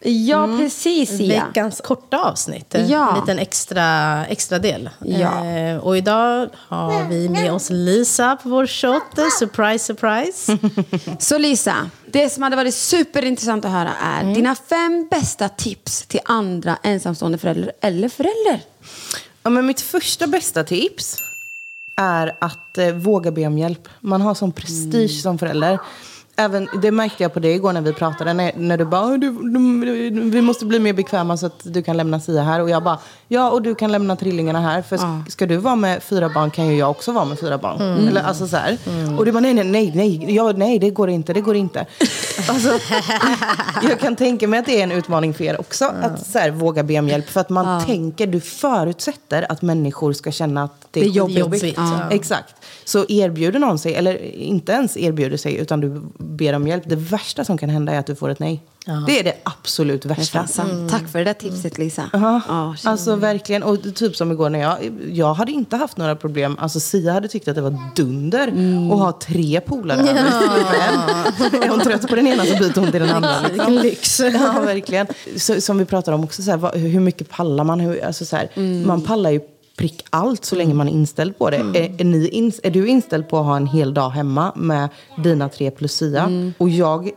Ja, precis Sia. Veckans korta avsnitt. Ja. En liten extra, extra del. Ja. Eh, och idag har vi med oss Lisa på vår shot. Surprise, surprise. Så Lisa, det som hade varit superintressant att höra är Mm. dina fem bästa tips till andra ensamstående föräldrar eller föräldrar. Ja, men mitt första bästa tips är att eh, våga be om hjälp. Man har sån prestige som förälder. Även, det märkte jag på dig igår när vi pratade. När, när du bara, "Åh, du, du, vi måste bli mer bekväma så att du kan lämna Sia här. Och jag bara, ja och du kan lämna trillingarna här. För sk- ska du vara med fyra barn kan ju jag också vara med fyra barn. Eller, alltså, så här. Och du bara, nej, nej, nej, nej, ja, nej, det går inte, det går inte. alltså, jag kan tänka mig att det är en utmaning för er också. Att så här, våga be om hjälp. För att man tänker, du förutsätter att människor ska känna att det är, Det är jobbigt. skitjobbigt. Ja. Exakt. Så erbjuder någon sig, eller inte ens erbjuder sig, utan du ber om hjälp. Det värsta som kan hända är att du får ett nej. Det är det absolut värsta. sant. Tack för det där tipset Lisa. Ja, Ja, shit. alltså verkligen. Och typ som igår när jag, jag hade inte haft några problem. Alltså Sia hade tyckt att det var dunder Mm. att ha tre polare en. Är hon trött på den ena så byter hon till den andra. Liksom. Vilken lyx. Ja, verkligen. Så, som vi pratar om också, så här, hur mycket pallar man? Hur, alltså, så här, Man pallar ju prick allt så länge man är inställd på det. Är, är, ni in, är du inställd på att ha en hel dag hemma med dina tre plus Sia och jag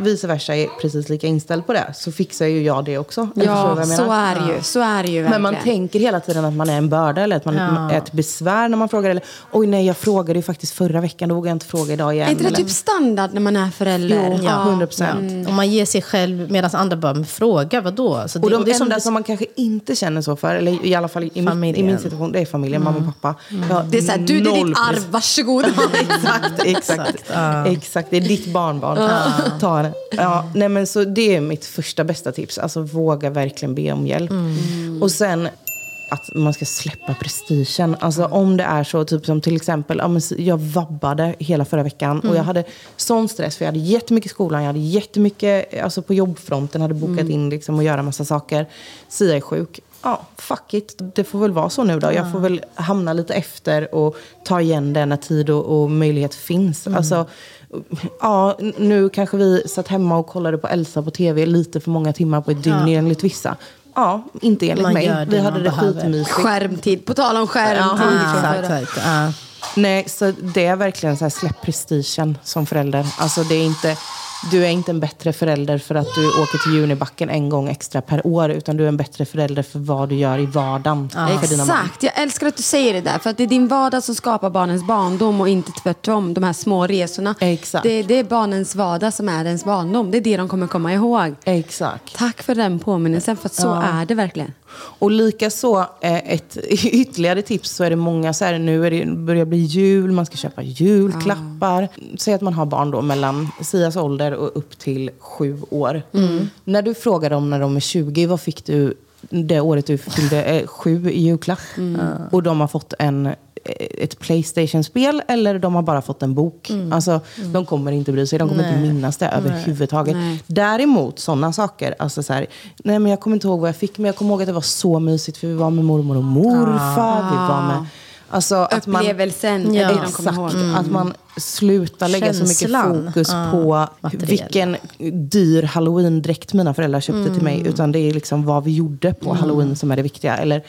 vice versa är precis lika inställd på det så fixar ju jag det också. Ja, jag så är det ju. Så är det ju Men verkligen. man tänker hela tiden att man är en börda eller att man är ett besvär när man frågar. Eller, oj nej, jag frågade ju faktiskt förra veckan, då vågar jag inte fråga idag igen. är inte det eller, typ standard när man är förälder? Jo, ja, 100 procent. Om man ger sig själv medan andra bara, men fråga vadå? Så det, Och de det är enda som, som man kanske inte känner så för, eller i alla fall i, min, i Familjen. Min situation, det är familjen, mamma och pappa. Jag har Det är såhär, du det är ditt arv, varsågod. exakt, exakt. Exakt, det är ditt barnbarn. Ta det. Ja, nej men så det är mitt första bästa tips. Alltså våga verkligen be om hjälp. Och sen att man ska släppa prestigen. Alltså om det är så, typ som till exempel, ja, men jag vabbade hela förra veckan och jag hade sån stress för jag hade jättemycket i skolan, jag hade jättemycket alltså på jobbfronten, hade bokat in liksom och göra massa saker. Sia är sjuk. Ja, fuck it. Det får väl vara så nu då. Jag får väl hamna lite efter och ta igen det när tid och, och möjlighet finns. Alltså, ja, nu kanske vi satt hemma och kollade på Elsa på tv lite för många timmar på ett dygn enligt vissa. Ja, inte enligt Man mig. Vi hade det skitmysigt. Skärmtid. På tal om skärmtid. Ja, exakt. Ja. Nej, så det är verkligen så här, släpp prestigen som förälder. Alltså det är inte, du är inte en bättre förälder för att du åker till Junibacken en gång extra per år. Utan du är en bättre förälder för vad du gör i vardagen för dina barn. Exakt, jag älskar att du säger det där. För att det är din vardag som skapar barnens barndom och inte tvärtom. De här små resorna. Exakt. Det, det är barnens vardag som är ens barndom. Det är det de kommer komma ihåg. Exakt. Tack för den påminnelsen, för att så är det verkligen. Och likaså eh, ett ytterligare tips så är det många så här, nu är det, börjar bli jul, man ska köpa julklappar. Säg att man har barn då mellan Sias ålder och upp till sju år. När du frågar dem när de är 20, vad fick du det året du fyllde eh, sju i julklapp? Och de har fått en ett Playstation-spel eller de har bara fått en bok. Alltså, De kommer inte bry sig, de kommer inte minnas det överhuvudtaget. Nej. Däremot sådana saker, alltså så här, nej men jag kommer inte ihåg vad jag fick, men jag kommer ihåg att det var så mysigt för vi var med mormor och morfar, vi var med... Alltså, att man, Upplevelsen är Ja. ihåg. Exakt, att man slutar lägga så Känslan. mycket fokus på materiella. vilken dyr halloween-dräkt mina föräldrar köpte till mig. Utan det är liksom vad vi gjorde på halloween som är det viktiga. Eller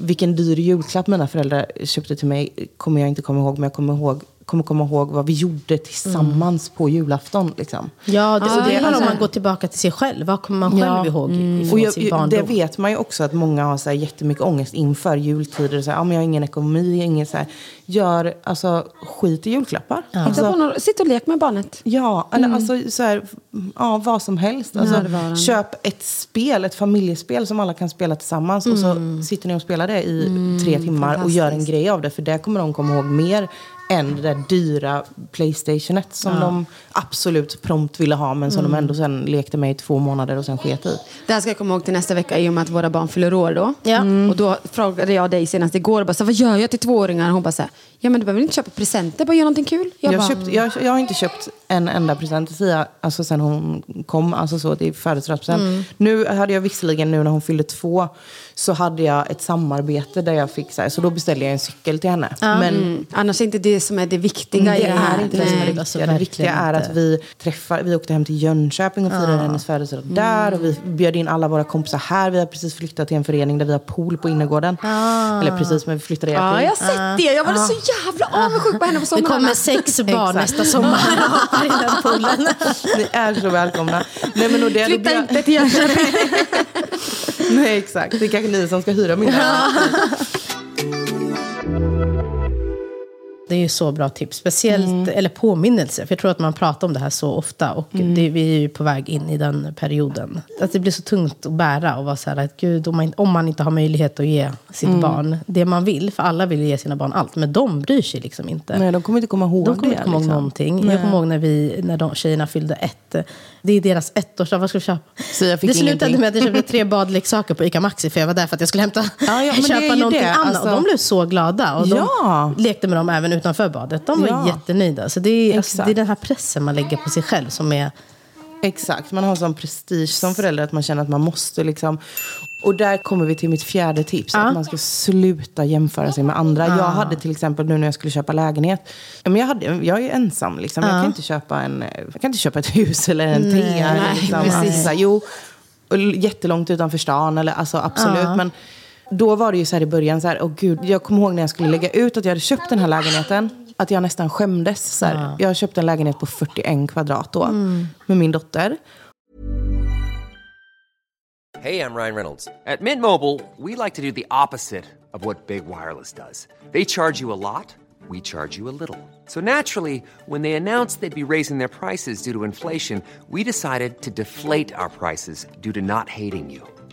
vilken dyr julklapp mina föräldrar köpte till mig kommer jag inte komma ihåg. Men jag kommer ihåg kommer komma ihåg vad vi gjorde tillsammans på julafton. Liksom. Ja, det, och det Ja, handlar om alltså- att gå tillbaka till sig själv. Vad kommer man själv Ja. ihåg ifrån Och jag, sin barndom? det vet man ju också att många har så här jättemycket ångest inför jultider. Så här, ja, men jag har ingen ekonomi, ingen så här. Gör, alltså skit i julklappar. Hitta Alltså, på något, sitt och lek med barnet. Ja, eller alltså så här, ja, vad som helst. Alltså, köp ett spel, ett familjespel som alla kan spela tillsammans. Och så sitter ni och spelar det i tre timmar och gör en grej av det. För det kommer de komma ihåg mer än det där dyra Playstationet som de absolut prompt ville ha men som de ändå sen lekte med i två månader och sen sket i. Det här ska jag komma ihåg till nästa vecka i och med att våra barn fyller år då. Ja. Och då frågade jag dig senast igår, bara, så, vad gör jag till tvååringar? Hon bara så här, ja men du behöver inte köpa presenter, bara göra någonting kul. Jag, Jag, bara, köpt, jag, jag har inte köpt en enda present till Sia alltså sen hon kom, alltså så till födelsedagspresent. Nu hade jag visserligen, nu när hon fyllde två, så hade jag ett samarbete där jag fick så här, så då beställde jag en cykel till henne. Men mm, annars är inte det som är det viktiga i det det här. är inte det som är det Nej. Alltså, viktiga. Det viktiga är inte. att vi träffar, vi åkte hem till Jönköping och firade hennes födelsedag där. Och vi bjöd in alla våra kompisar här. Vi har precis flyttat till en förening där vi har pool på innergården. Eller precis, men vi flyttade i Ja, april. jag har sett det. Jag var så jävla avundsjuk på henne på Det somrarna. kommer sex barn nästa sommar och hoppar i den poolen. Ni är så välkomna. Nej, men och det, Flytta det, inte till Jönköping. Nej, exakt. Det är kanske ni som ska hyra min lägenhet. Det är ju så bra tips. Speciellt, eller påminnelse. För jag tror att man pratar om det här så ofta. Och det, vi är ju på väg in i den perioden. Att det blir så tungt att bära. Och vara så här, att gud, om man, om man inte har möjlighet att ge sitt barn det man vill. För alla vill ge sina barn allt. Men de bryr sig liksom inte. Nej, de kommer inte komma ihåg De kommer inte komma ihåg liksom. någonting. Jag kommer ihåg när, vi, när de tjejerna fyllde ett. Det är deras ettårsdag. Vad ska vi köpa? Så jag fick det slutade ingenting. med att jag köpte tre badleksaker på ICA Maxi. För jag var där för att jag skulle hämta, Ja, ja, köpa någonting det, annat. alltså. Och de blev så glada. Och Ja. de lekte med dem även utanför badet. De var Ja. jättenöjda. Så det är, alltså, det är den här pressen man lägger på sig själv som är... Exakt, man har sån prestige som förälder att man känner att man måste liksom. Och där kommer vi till mitt fjärde tips. Att man ska sluta jämföra sig med andra. Jag hade till exempel nu när jag skulle köpa lägenhet. ja, Men jag, hade, jag är ensam liksom. Jag, kan inte köpa en, jag kan inte köpa ett hus eller en nej, liksom. precis. Alltså, jo, jättelångt utanför stan. Eller, alltså, absolut. Men då var det ju så här i början. Så här, åh gud, jag kommer ihåg när jag skulle lägga ut att jag hade köpt den här lägenheten. Att jag nästan skämdes. Så här. Jag köpte en lägenhet på 41 kvadrat då. Med min dotter. Hey, I'm Ryan Reynolds. At Mint Mobile, we like to do the opposite of what Big Wireless does. They charge you a lot, we charge you a little. So naturally, when they announced they'd be raising their prices due to inflation, we decided to deflate our prices due to not hating you.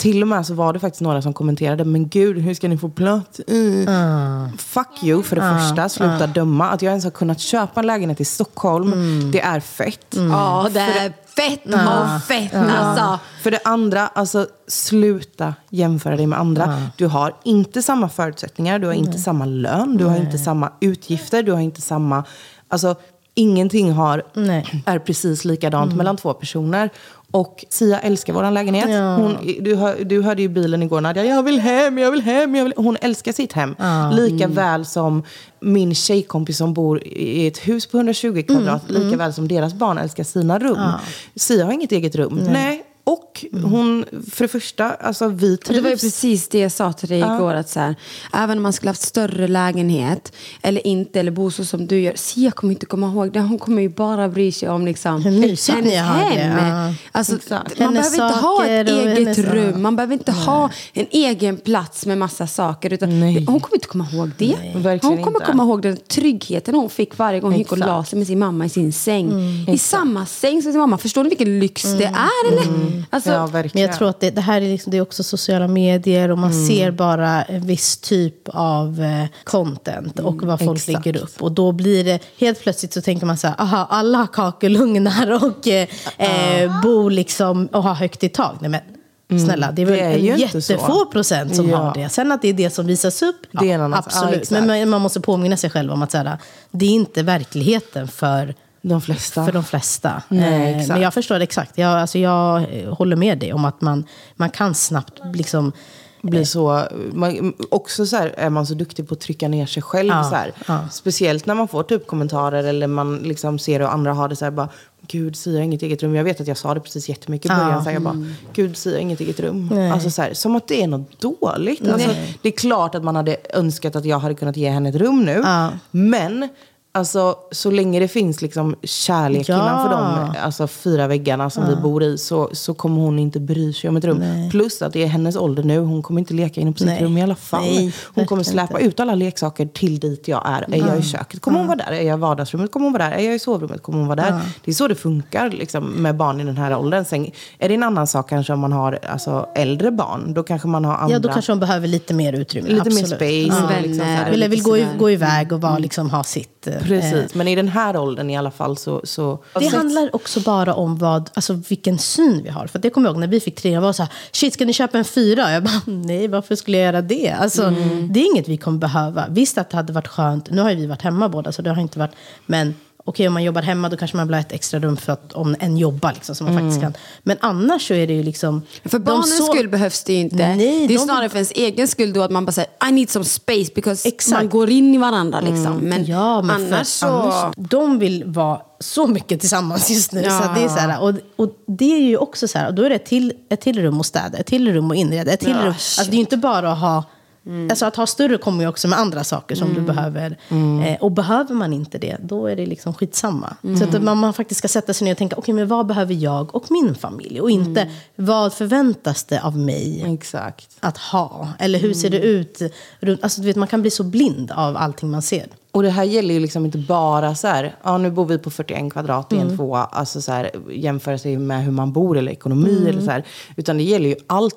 till och med så var det faktiskt några som kommenterade, men gud, hur ska ni få plats i? Fuck you, för det första. Sluta döma. Att jag ens har kunnat köpa en lägenhet i Stockholm, det är fett. Ja, det är fett och fett alltså. För det andra, alltså sluta jämföra dig med andra. Du har inte samma förutsättningar, du har inte samma lön, du har inte samma utgifter, du har inte samma... Alltså, ingenting har, Nej. är precis likadant mellan två personer. Och Sia älskar vår lägenhet. Hon, du, hör, du hörde ju bilen igår Nadja, jag vill hem, jag vill hem. Jag vill. Hon älskar sitt hem. Lika väl som min tjejkompis som bor i ett hus på 120 kvadrat. Lika väl som deras barn älskar sina rum. Sia har inget eget rum. Nej. Och hon, för det första, alltså vi Och det var ju trivs. precis det jag sa till dig igår. Att så här, även om man skulle haft större lägenhet eller inte, eller bo så som du gör. Sia kommer inte komma ihåg det. Hon kommer ju bara bry sig om liksom, Hur mysigt ni har det. Ja. Alltså, Exakt. man behöver inte ha ett eget rum. Man behöver inte ha en egen plats med massa saker. Utan Nej. Hon kommer inte komma ihåg det. verkligen hon kommer inte. komma ihåg den tryggheten hon fick varje gång hon gick och Exakt. la sig med sin mamma i sin säng. Mm. I samma säng som sin mamma. Förstår ni vilken lyx det är? Eller? Alltså, ja. Men jag tror att det, det här är, liksom, det är också sociala medier och man ser bara en viss typ av eh, content och vad folk exakt. lägger upp. Och då blir det, helt plötsligt så tänker man så här, aha, alla har kakelugnar och eh, eh, bor liksom och har högt i tak. Nej men snälla, det är väl Det är en jättefå så. procent som Ja. har det. Sen att det är det som visas upp, ja, absolut. exakt. men man, man måste påminna sig själv om att så här, det är inte verkligheten för De flesta. för de flesta. Nej, Eh. Men jag förstår exakt. Jag, alltså jag eh, håller med dig om att man, man kan snabbt liksom... blir så, man, också så här, är man så duktig på att trycka ner sig själv. Ja, så här. ja. Speciellt när man får typ kommentarer eller man liksom ser hur andra har det. Så här, bara, Gud, Sia har inget eget rum. Jag vet att jag sa det precis jättemycket i Ja. början. Så här, jag bara, Gud, Sia har inget eget rum. Alltså, så här, som att det är något dåligt. Alltså, det är klart att man hade önskat att jag hade kunnat ge henne ett rum nu. Men Alltså, så länge det finns liksom kärlek Ja. innanför de alltså, fyra väggarna som vi bor i så, så kommer hon inte bry sig om ett rum. Plus att det är hennes ålder nu. Hon kommer inte leka inne på sitt Nej. rum i alla fall. Nej, hon kommer släpa ut alla leksaker till dit jag är. Är jag i köket kommer hon vara där. Är jag i vardagsrummet kommer hon vara där. Är jag i sovrummet kommer hon vara där. Det är så det funkar liksom, med barn i den här åldern. Sen är det en annan sak kanske om man har alltså, äldre barn. Då kanske man har andra... Ja, då kanske de behöver lite mer utrymme. Lite mer absolut. space. Ja. och liksom här, Vänner. Eller vill lite gå, i- gå iväg och vara, liksom, ha sitt... eh, Precis, men i den här åldern i alla fall så... så Det handlar också bara om vad, alltså vilken syn vi har. För det kommer jag ihåg när vi fick tre, jag var så här, shit ska ni köpa en fyra? Jag bara, nej varför skulle jag göra det? Alltså, Mm. Det är inget vi kommer behöva. Visst att det hade varit skönt, nu har ju vi varit hemma båda så det har inte varit, men okej om man jobbar hemma då kanske man vill ha ett extra rum för att om en jobbar liksom, så man Mm. faktiskt kan. Men annars så är det ju liksom... För barnens så- skull behövs det ju inte. Nej, det är de- snarare för ens egen skull då att man bara säger I need some space because Exakt. man går in i varandra liksom. Men, ja, men annars så... annars, de vill vara så mycket tillsammans just nu. Ja. Så det är så här, och, och det är ju också så här, och då är det ett till, ett till rum att städa, ett till rum att inreda, ett till Ja, rum. Alltså det är ju inte bara att ha Alltså att ha större kommer ju också med andra saker som du behöver. Eh, och behöver man inte det, då är det liksom skitsamma. Så att man, man faktiskt ska sätta sig ner och tänka, okej men vad behöver jag och min familj? Och inte, vad förväntas det av mig? Exakt. att ha? Eller hur ser det ut? runt- Alltså, du vet, man kan bli så blind av allting man ser. Och det här gäller ju liksom inte bara så här, ja nu bor vi på 41 kvadrat i en tvåa, alltså så här, jämföra sig med hur man bor eller ekonomi eller så här. Utan det gäller ju allt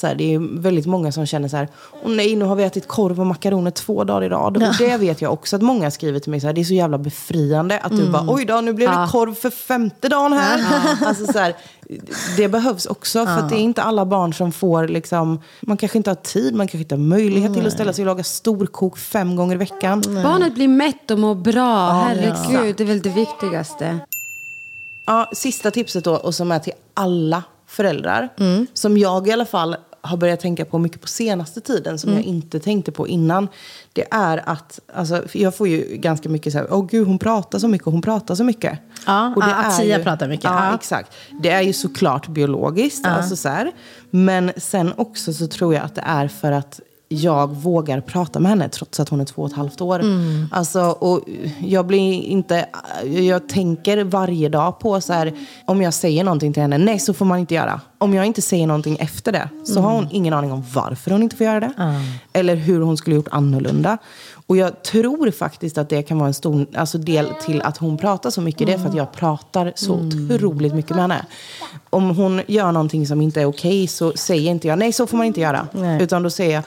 Så här, det är väldigt många som känner så här, åh nej, nu har vi ätit korv och makaroner två dagar i rad. Och det vet jag också att många skriver till mig så här, det är så jävla befriande att du bara, oj då, nu blev det korv för femte dagen här. Alltså så här, det behövs också, för att det är inte alla barn som får, liksom, man kanske inte har tid, man kanske inte har möjlighet till att ställa sig och laga storkok fem gånger i veckan. Barnet blir mätt och mår bra. Herregud, det är väl det viktigaste. Ja, sista tipset då, och som är till alla föräldrar. Som jag i alla fall har börjat tänka på mycket på senaste tiden, som jag inte tänkte på innan. Det är att, alltså, jag får ju ganska mycket så här, åh gud hon pratar så mycket, hon pratar så mycket. Ja, Och det ja, att är Sia ju- pratar mycket. Ja, Ja. exakt. Det är ju såklart biologiskt, alltså så här. Men sen också så tror jag att det är för att jag vågar prata med henne trots att hon är två och ett halvt år. Alltså, och jag blir inte... Jag tänker varje dag på så här, om jag säger någonting till henne, nej så får man inte göra. Om jag inte säger någonting efter det så har hon ingen aning om varför hon inte får göra det. Eller hur hon skulle gjort annorlunda. Och jag tror faktiskt att det kan vara en stor alltså del till att hon pratar så mycket. Det är för att jag pratar så otroligt mycket med henne. Om hon gör någonting som inte är okej så säger inte jag nej så får man inte göra. Nej. Utan då säger jag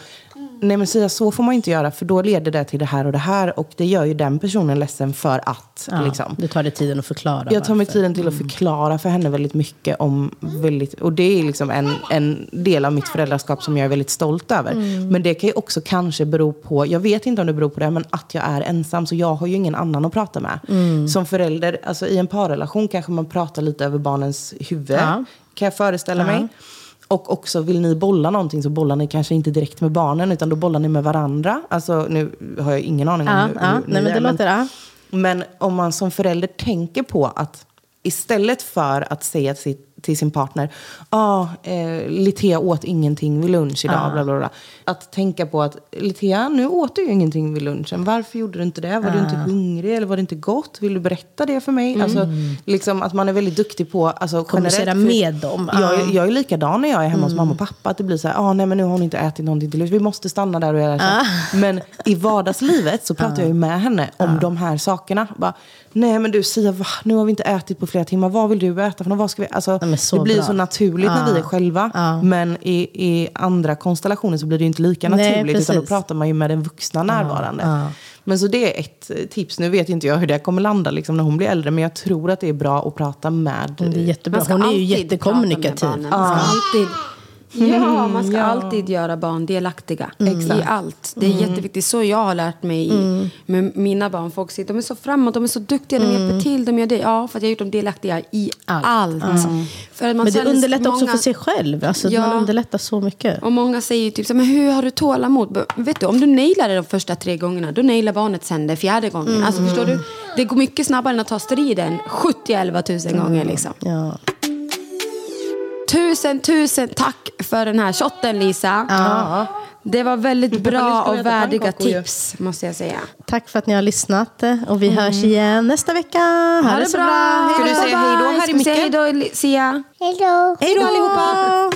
nej men Sia så får man inte göra för då leder det till det här och det här. Och det gör ju den personen ledsen för att. Ja, Liksom. Du tar dig tiden att förklara Jag tar mig varför. Mm. tiden till att förklara för henne väldigt mycket om väldigt, och det är liksom en, en del av mitt föräldraskap som jag är väldigt stolt över. Mm. Men det kan ju också kanske bero på, jag vet inte om det beror på det, men att jag är ensam så jag har ju ingen annan att prata med. Mm. Som förälder, alltså i en parrelation kanske man pratar lite över barnens huvud, Ja. kan jag föreställa Ja. mig. Och också vill ni bolla någonting så bollar ni kanske inte direkt med barnen utan då bollar ni med varandra. Alltså nu har jag ingen aning om Ja, hur, ja. hur Nej, men det är, låter... Ja. men om man som förälder tänker på att istället för att säga till, till sin partner, ah, eh, Litea åt ingenting vid lunch idag, bla, bla, bla. Att tänka på att Litea, nu åt du ju ingenting vid lunchen. Varför gjorde du inte det? Var du inte hungrig eller var det inte gott? Vill du berätta det för mig? Alltså, liksom att man är väldigt duktig på, alltså Kommunicera med dem. Jag, Ja. är- jag är likadan när jag är hemma hos mamma och pappa. Att det blir så här, ah, nej men nu har hon inte ätit någonting till lunch. Vi måste stanna där och göra så. här." Men i vardagslivet så pratar jag ju med henne om de här sakerna. Bara, nej men du Sia, va? nu har vi inte ätit på flera timmar. Vad vill du äta för? Vad ska vi? Alltså, så det blir bra. så naturligt när vi är själva. Ja. Men i, i andra konstellationer så blir det ju inte lika Nej, naturligt. utan då precis. pratar man ju med den vuxna närvarande. ja. Men så det är ett eh, tips. Nu vet inte jag hur det kommer landa liksom, när hon blir äldre. Men jag tror att det är bra att prata med Det är jättebra. Hon är ju jättekommunikativ. Man ska alltid, ja, man ska alltid göra barn delaktiga i allt. Det är jätteviktigt. Så jag har lärt mig i, med mina barn. Folk säger de är så framåt, de är så duktiga, de hjälper till, de gör det. Ja, för att jag har gjort dem delaktiga i allt. För att man Men det underlättar också många- för sig själv. Alltså, Ja. Man underlättar så mycket. Och många säger typ så men hur har du tålamod? Vet du, om du nailar det de första tre gångerna, då nailar barnet sen det fjärde gången. Alltså förstår du? Det går mycket snabbare än att ta striden 70-11 tusen gånger liksom. Ja. Tusen, tusen tack för den här shotten Lisa. Det var väldigt bra och värdiga tips, måste jag säga. Tack för att ni har lyssnat. Och vi hörs igen nästa vecka. Ha, det så bra. Ska du säga hej då här i micken? hej då, Sia? Hej då. Hej då allihopa!